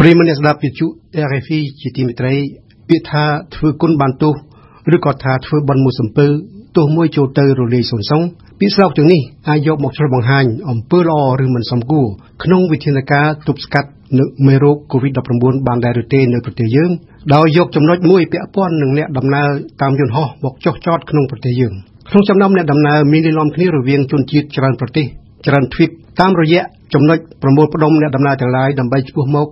ប្រិមនស្ដាប់វិទ្យុ RFI ជាទីមេត្រីពាក្យថាធ្វើគុណបានទោសឬក៏ថាធ្វើបន់មួយសំពើទោះមួយចូលទៅរលាយសុនសងពាក្យស្លោកទាំងនេះអាចយកមកឆ្លុះបង្ហាញអំពើល្អឬមិនសមគួរក្នុងវិធានការទប់ស្កាត់នៅមេរោគ COVID-19 បានដែរឬទេនៅប្រទេសយើងដោយយកចំណុចមួយពាក់ព័ន្ធនឹងអ្នកដំណើរតាមយន្តហោះមកចុះចតក្នុងប្រទេសយើងក្នុងចំណោមអ្នកដំណើរមានលំគ្នារវាងជនជាតិច្រើនប្រទេសច្រើនទ្វីបតាមរយៈចំណុចប្រមូលផ្ដុំអ្នកដំណើរទាំងឡាយដើម្បីឆ្ពោះមក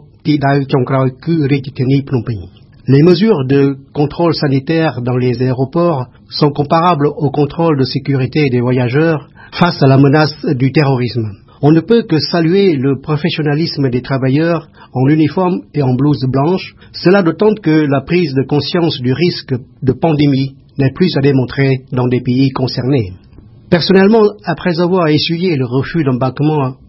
Les mesures de contrôle sanitaire dans les aéroports sont comparables au contrôle de sécurité des voyageurs face à la menace du terrorisme. On ne peut que saluer le professionnalisme des travailleurs en uniforme et en blouse blanche, cela d'autant que la prise de conscience du risque de pandémie n'est plus à démontrer dans des pays concernés. Personnellement, après avoir essuyé le refus d'embarquement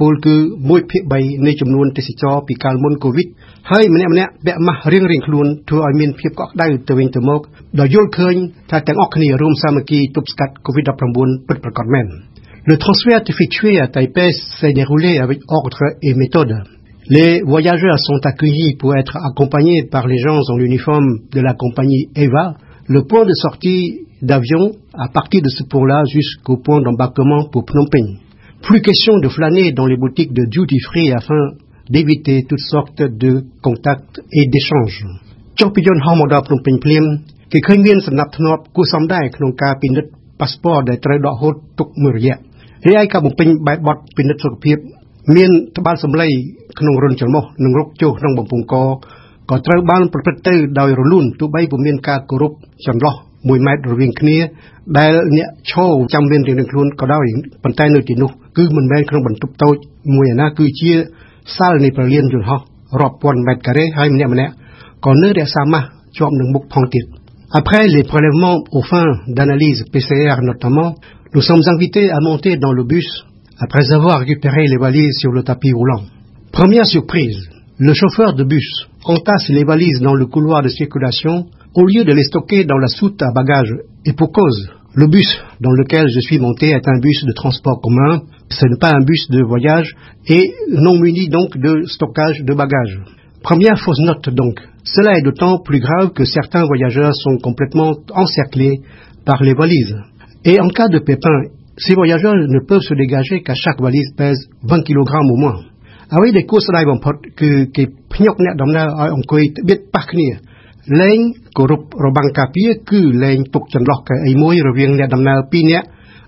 ពលគឺ1ភាគ3នៃចំនួនទេសចរពីកាលមុនកូវីដហើយម្នាក់ម្នាក់ពាក់ម៉ាស់រៀងរៀងខ្លួនធ្វើឲ្យមានភាពកក់ក្ដៅទៅវិញទៅមកដោយយល់ឃើញថាទាំងអស់គ្នារួមសាមគ្គីទប់ស្កាត់កូវីដ -19 ពិតប្រាកដមែន Le transfert effectué à Taipei s'est déroulé avec ordre et méthode. Les voyageurs sont accueillis pour être accompagnés par les gens en uniforme de la compagnie EVA. Le point de sortie d'avion à partir de ce point-là jusqu'au point d'embarquement pour Phnom Penh. Plus question de flâner dans les boutiques de duty free afin d'éviter toutes sortes de contacts et d'échanges. ចុះពីយន្តហោះមកដល់ភ្នំពេញភ្លាមគេឃើញមានសំណាប់ធ្នាប់គួរសមដែរក្នុងការពិនិត្យប៉ាសពតដែលត្រូវដកហូតទុកមួយរយៈរីឯការបំពេញបែបបទពិនិត្យសុខភាព មានត្បាល់សម្លេងក្នុងរុនច្រមុះនិងរុកចុះក្នុងបំពង់កក៏ត្រូវបានប្រព្រឹត្តទៅដោយរលូនទោះបីពុំមានការគោរពចន្លោះ1ម៉ែត្ររវាងគ្នា ដែលអ្នកឈរចាំមានរៀងខ្លួនក៏ដោយប៉ុន្តែនៅទីនោះ គឺមិនមែនក្នុងបន្ទប់តូចមួយឯណាគឺជាសាលនៃប្រលានយន្តហោះរាប់ពាន់ម៉ែត្រការ៉េហើយម្នាក់ម្នាក់ក៏នៅរក្សាម៉ាស់ជាប់នឹងមុខផងទៀត Après les prélèvements aux fins d'analyse PCR notamment, nous sommes invités à monter dans le bus après avoir récupéré les valises sur le tapis roulant. Première surprise, le chauffeur de bus entasse les valises dans le couloir de circulation au lieu de les stocker dans la soute à bagages. Et pour cause, le bus dans lequel je suis monté est un bus de transport commun, ce n'est pas un bus de voyage et non muni donc de stockage de bagages. Première fausse note donc. Cela est d'autant plus grave que certains voyageurs sont complètement encerclés par les valises. Et en cas de pépin, ces voyageurs ne peuvent se dégager qu'à chaque valise pèse 20 kg au moins. អ្វីដែលគួរស្ដាយបំផុតគឺគេភ្ញុកអ្នកដំណើរឲ្យអង្គុយបៀតប៉ះគ្នាលែងគោរពរបាំងការពារគឺលែងទុកចន្លោះកៅអីមួយរវាងអ្នកដំណើរ2នាក់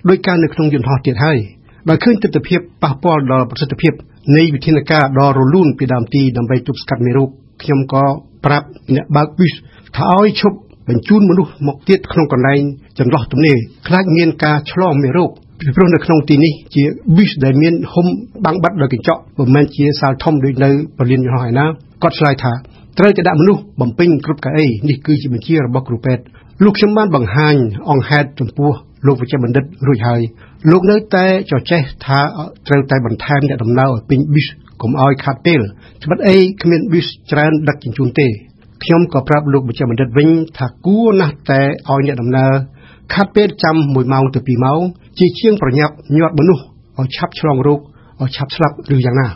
ដោយការនៅក្នុងយន្តហោះទៀតហើយ បើឃើញទស្សនវិជ្ជាប៉ះពាល់ដល់ប្រសិទ្ធភាពនៃវិធានការដ៏រលូនពីដើមទីដើម្បីទប់ស្កាត់មេរោគខ្ញុំក៏ប្រាប់អ្នកបើកប៊ីសថាឲ្យឈប់បញ្ជូនមនុស្សមកទៀតក្នុងកន្លែងចន្លោះទំនេរខ្លាចមានការឆ្លងមេរោគពីព្រោះនៅក្នុងទីនេះជា bus ដែលមានហុំបាំងបាត់ដោយកញ្ចក់មិនមែនជាសាលធំដូចនៅពលានយន្តហោះឯណាគាត់ឆ្លើយថាត្រូវតែដាក់មនុស្សបំពេញគ្រប់កៅអីនេះគឺជាបញ្ជារបស់គ្រូពេទ្យលោកខ្ញុំបានបង្ហាញអង្គហេតុចំពោះលោកវិជ្ជបណ្ឌិតរួចហើយ លោកនៅតែចចេះថាត្រូវតែបន្ថែមអ្នកដំណើរឲ្យពេញ bus កុំឲ្យខាត់ពេលច្បាត់អីគ្មាន bus ច្រើនដឹកជញ្ជូនទេខ្ញុំក៏ប្រាប់លោកវិជ្ជបណ្ឌិតវិញថាគួរណាស់តែឲ្យអ្នកដំណើរខាត់ពេលចាំ1ម៉ោងទៅ2ម៉ោងជាជាងប្រញាប់ញាត់មនុស្សឲ្យឆាប់ឆ្លងរោគឲ្យឆាប់ស្លាប់ឬយ៉ាងណា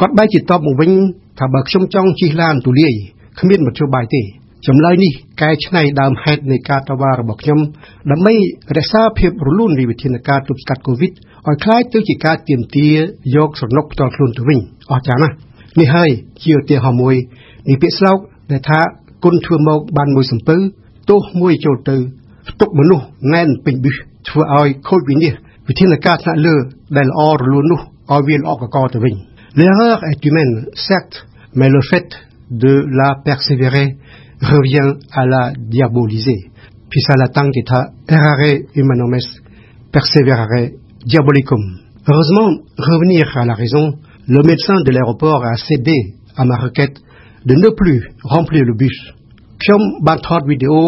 គាត់បែរជាតបមកវិញថាបើខ្ញុំចង់ជិះឡានទូលាយគ្មានមធ្យោបាយទេ ចម្លើយនេះកែច្នៃដើមហេតុនៃការតវ៉ារបស់ខ្ញុំដើម្បីរក្សាភាពរលូននៃវិធានការទប់ស្កាត់កូវីដឲ្យคล้ายទៅជាការទៀមទាយកសំណុកផ្ទាល់ខ្លួនទៅវិញអស្ចារ្យណាស់នេះហើយជាឧទាហរណ៍មួយនៃពាក្យស្លោកដែលថាគុណធ្វើមកបានមួយសំពៅទោសមួយចូលទៅផ្ទុកមនុស្សណែនពេញប៊ីសធ្វើឲ្យខូចវិនិច្ឆ័យវិធានការថ្នាក់លើដែលល្អរលូននោះឲ្យវាល្អកកទៅវិញ L'erreur est humaine, certes, mais le fait de la persévérer revient à la diaboliser. Puis ça l'attend kita errare humanom est, perseverare diabolicum. Heureusement, revenir à la raison, le médecin de l'aéroport a cédé à ma requête de ne plus remplir le bus ខ្ញុំបានថតវីដេអូ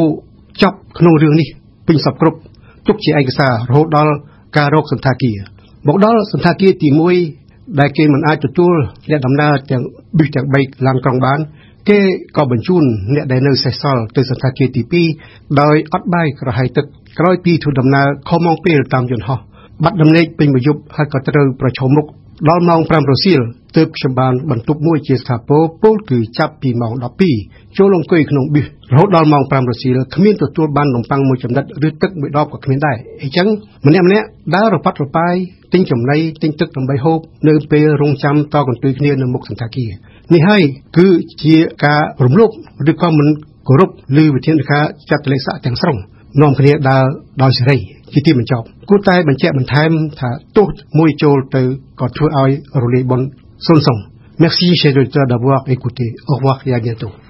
ចប់ក្នុងរឿងនេះពេញសពគ្រប់ទុកជាឯកសាររហូតដល់ការរកសន្តាគារមកដល់សន្តាគារទី1ដែលគេមិនអាចទទួលអ្នកដំណើរទាំង bus ទាំង3ឡានក្រុងបាន គេក៏បញ្ជូនអ្នកដែលនៅសេសសល់ទៅសន្តាគារទី2ដោយអត់បាយក្រហាយទឹកក្រោយពីធ្វើដំណើរខុសម៉ោងពេលតាមយន្តហោះបាត់ដំណេកពេញមួយយប់ហើយក៏ត្រូវប្រឈមមុខ ដល់ម៉ោង5រសៀលទើបខ្ញុំបានបន្ទប់មួយជាស្ថាពរពលគឺចាប់ពីម៉ោង12ចូលអង្គុយក្នុងប៊ីសរហូតដល់ម៉ោង5រសៀលគ្មានទទួលបាននំប៉័ងមួយចំណិតឬទឹកមួយដបក៏គ្មានដែរអញ្ចឹងម្នាក់ម្នាក់ដើររប៉ាត់រប៉ាយទិញចំណីទិញទឹកដើម្បីហូបនៅពេលរងចាំតកន្ទុយគ្នានៅមុខសន្តាគារនេះហើយគឺជាការរំលោភឬក៏មិនគោរពឬវិធានការចាត់ទលេខទាំងស្រុងនាំគ្នាដើរដោយសេរី ជាទីបញ្ចប់គួរតែបញ្ជាក់បន្ថែមថាទោសមួយចូលទៅក៏ធ្វើឲ្យរលាយបុណ្យសុនសុង Merci chers auditeurs d'avoir écouté. Au revoir et à bientôt.